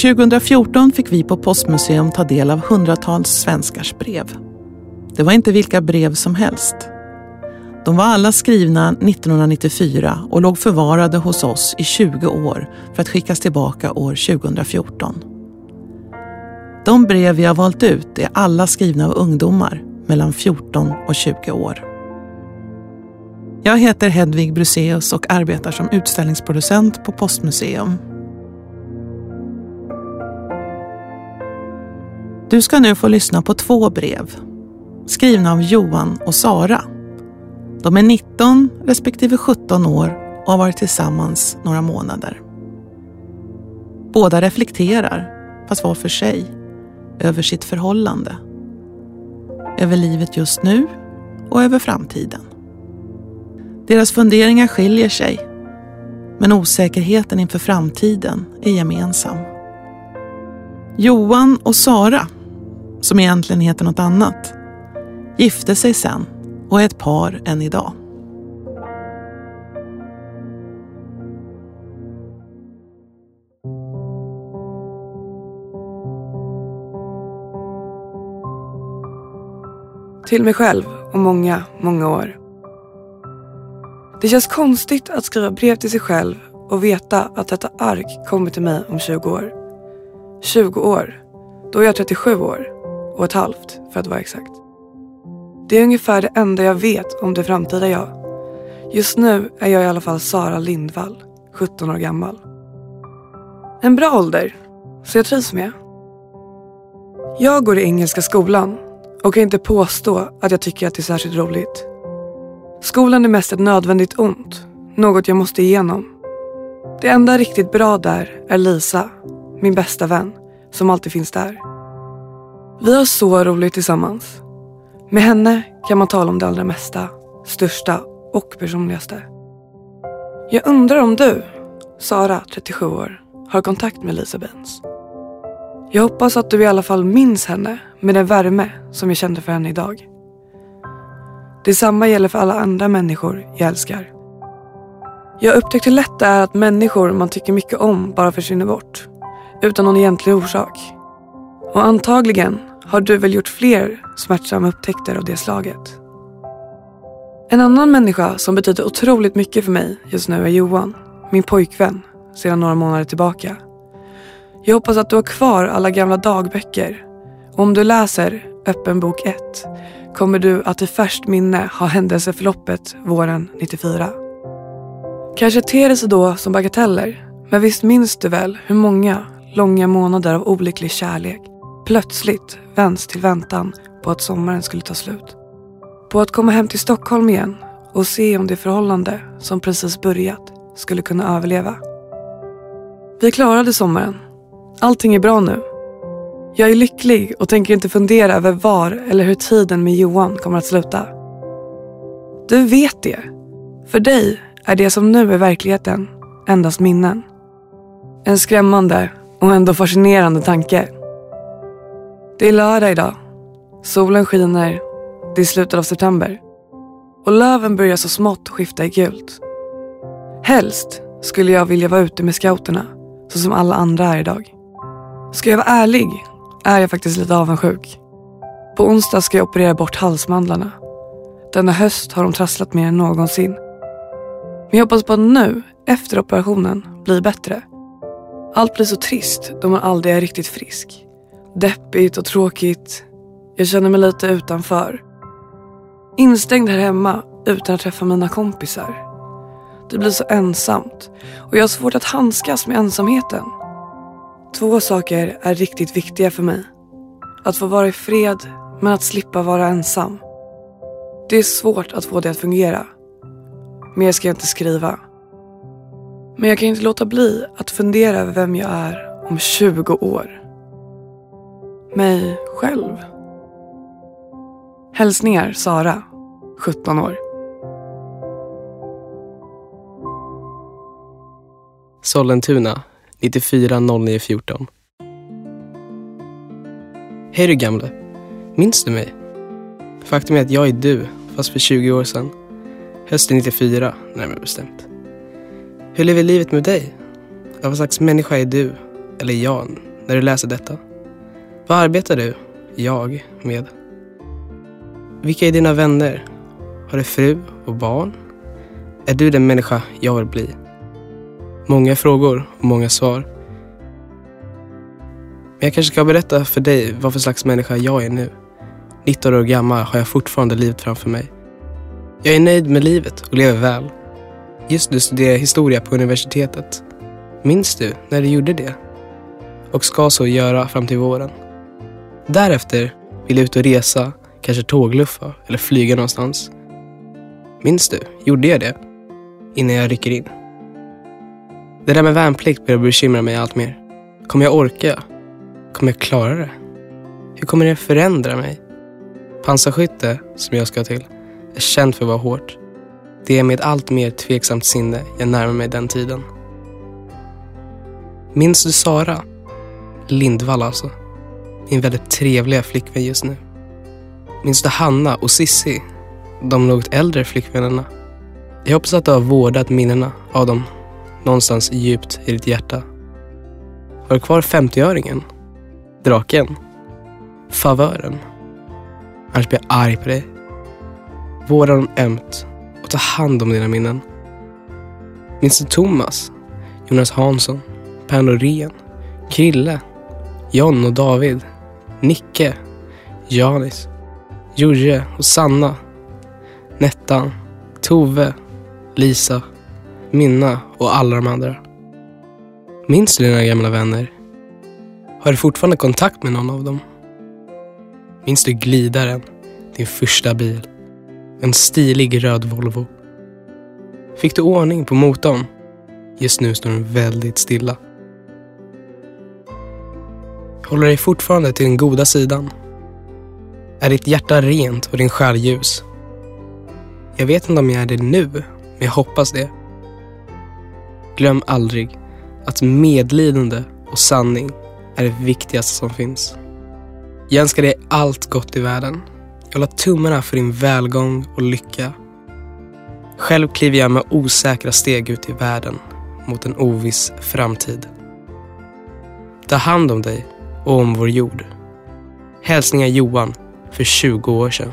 2014 fick vi på Postmuseum ta del av hundratals svenskars brev. Det var inte vilka brev som helst. De var alla skrivna 1994 och låg förvarade hos oss i 20 år för att skickas tillbaka år 2014. De brev vi har valt ut är alla skrivna av ungdomar mellan 14 och 20 år. Jag heter Hedvig Bruseus och arbetar som utställningsproducent på Postmuseum. Du ska nu få lyssna på två brev skrivna av Johan och Sara. De är 19 respektive 17 år och har varit tillsammans några månader. Båda reflekterar, fast var för sig, över sitt förhållande. Över livet just nu och över framtiden. Deras funderingar skiljer sig, men osäkerheten inför framtiden är gemensam. Johan och Sara, som egentligen heter något annat, gifte sig sen och är ett par än idag. Till mig själv och många, många år. Det känns konstigt att skriva brev till sig själv och veta att detta ark kommer till mig om 20 år. 20 år, då är jag 37 år och ett halvt för att vara exakt. Det är ungefär det enda jag vet om det framtida jag. Just nu är jag i alla fall Sara Lindvall, 17 år gammal. En bra ålder, så jag trivs med. Jag går i Engelska skolan och kan inte påstå att jag tycker att det är särskilt roligt. Skolan är mest ett nödvändigt ont, något jag måste igenom. Det enda riktigt bra där är Lisa, min bästa vän, som alltid finns där. Vi har så roligt tillsammans. Med henne kan man tala om det allra mesta, största och personligaste. Jag undrar om du, Sara, 37 år, har kontakt med Lisa Benz. Jag hoppas att du i alla fall minns henne med den värme som jag kände för henne idag. Detsamma gäller för alla andra människor jag älskar. Jag upptäckte hur lätt det är att människor man tycker mycket om bara försvinner bort. Utan någon egentlig orsak. Och antagligen har du väl gjort fler smärtsamma upptäckter av det slaget. En annan människa som betyder otroligt mycket för mig just nu är Johan, min pojkvän, sedan några månader tillbaka. Jag hoppas att du har kvar alla gamla dagböcker. Och om du läser Öppen bok 1 kommer du att i färskt minne ha händelseförloppet våren 94. Kanske ter det sig då som bagateller, men visst minns du väl hur många långa månader av olycklig kärlek plötsligt vänds till väntan på att sommaren skulle ta slut. På att komma hem till Stockholm igen och se om det förhållande som precis börjat skulle kunna överleva. Vi klarade sommaren. Allting är bra nu. Jag är lycklig och tänker inte fundera över var eller hur tiden med Johan kommer att sluta. Du vet det. För dig är det som nu är verkligheten endast minnen. En skrämmande och ändå fascinerande tanke. Det är lördag idag. Solen skiner. Det är slutet av september. Och löven börjar så smått skifta i gult. Helst skulle jag vilja vara ute med scouterna, så som alla andra är idag. Ska jag vara ärlig är jag faktiskt lite avundsjuk. På onsdag ska jag operera bort halsmandlarna. Denna höst har de trasslat mer än någonsin. Men jag hoppas på att nu, efter operationen, blir bättre. Allt blir så trist då man aldrig är riktigt frisk. Deppigt och tråkigt. Jag känner mig lite utanför. Instängd här hemma utan att träffa mina kompisar. Det blir så ensamt och jag har svårt att handskas med ensamheten. Två saker är riktigt viktiga för mig. Att få vara i fred men att slippa vara ensam. Det är svårt att få det att fungera. Mer ska jag inte skriva. Men jag kan inte låta bli att fundera över vem jag är om 20 år mig själv. Hälsningar Sara, 17 år. Sollentuna, 940914. Hej du gamle. Minns du mig? Faktum är att jag är du, fast för 20 år sedan. Hösten 94, närmare bestämt. Hur lever livet med dig? Vad slags människa är du? Eller jag, när du läser detta. Vad arbetar du, jag, med? Vilka är dina vänner? Har du fru och barn? Är du den människa jag vill bli? Många frågor och många svar. Men jag kanske ska berätta för dig vad för slags människa jag är nu. 19 år gammal har jag fortfarande livet framför mig. Jag är nöjd med livet och lever väl. Just nu studerar jag historia på universitetet. Minns du när du gjorde det? Och ska så göra fram till våren. Därefter vill jag ut och resa, kanske tågluffa eller flyga någonstans. Minns du? Gjorde jag det? Innan jag rycker in. Det där med värnplikt börjar bekymra mig allt mer. Kommer jag orka? Kommer jag klara det? Hur kommer det förändra mig? Pansarskytte, som jag ska till, är känt för att vara hårt. Det är med ett allt mer tveksamt sinne jag närmar mig den tiden. Minns du Sara? Lindvall alltså. Min väldigt trevliga flickvän just nu. Minns du Hanna och Sissi? De något äldre flickvännerna. Jag hoppas att du har vårdat minnena av dem någonstans djupt i ditt hjärta. Har du kvar 50-öringen? Draken? Favören? Annars blir jag arg på dig. Vårda dem ömt och ta hand om dina minnen. Minns du Thomas? Jonas Hansson? Per Norén? Krille? John och David? Nicke? Janis? Jurje och Sanna? Nettan? Tove? Lisa? Minna och alla de andra. Minns du dina gamla vänner? Har du fortfarande kontakt med någon av dem? Minns du glidaren? Din första bil? En stilig röd Volvo. Fick du ordning på motorn? Just nu står den väldigt stilla. Håller dig fortfarande till den goda sidan? Är ditt hjärta rent och din själ ljus? Jag vet inte om jag är det nu, men jag hoppas det. Glöm aldrig att medlidande och sanning är det viktigaste som finns. Jag önskar dig allt gott i världen. Jag håller tummarna för din välgång och lycka. Själv kliver jag med osäkra steg ut i världen mot en oviss framtid. Ta hand om dig och om vår jord. Hälsningar Johan för 20 år sedan.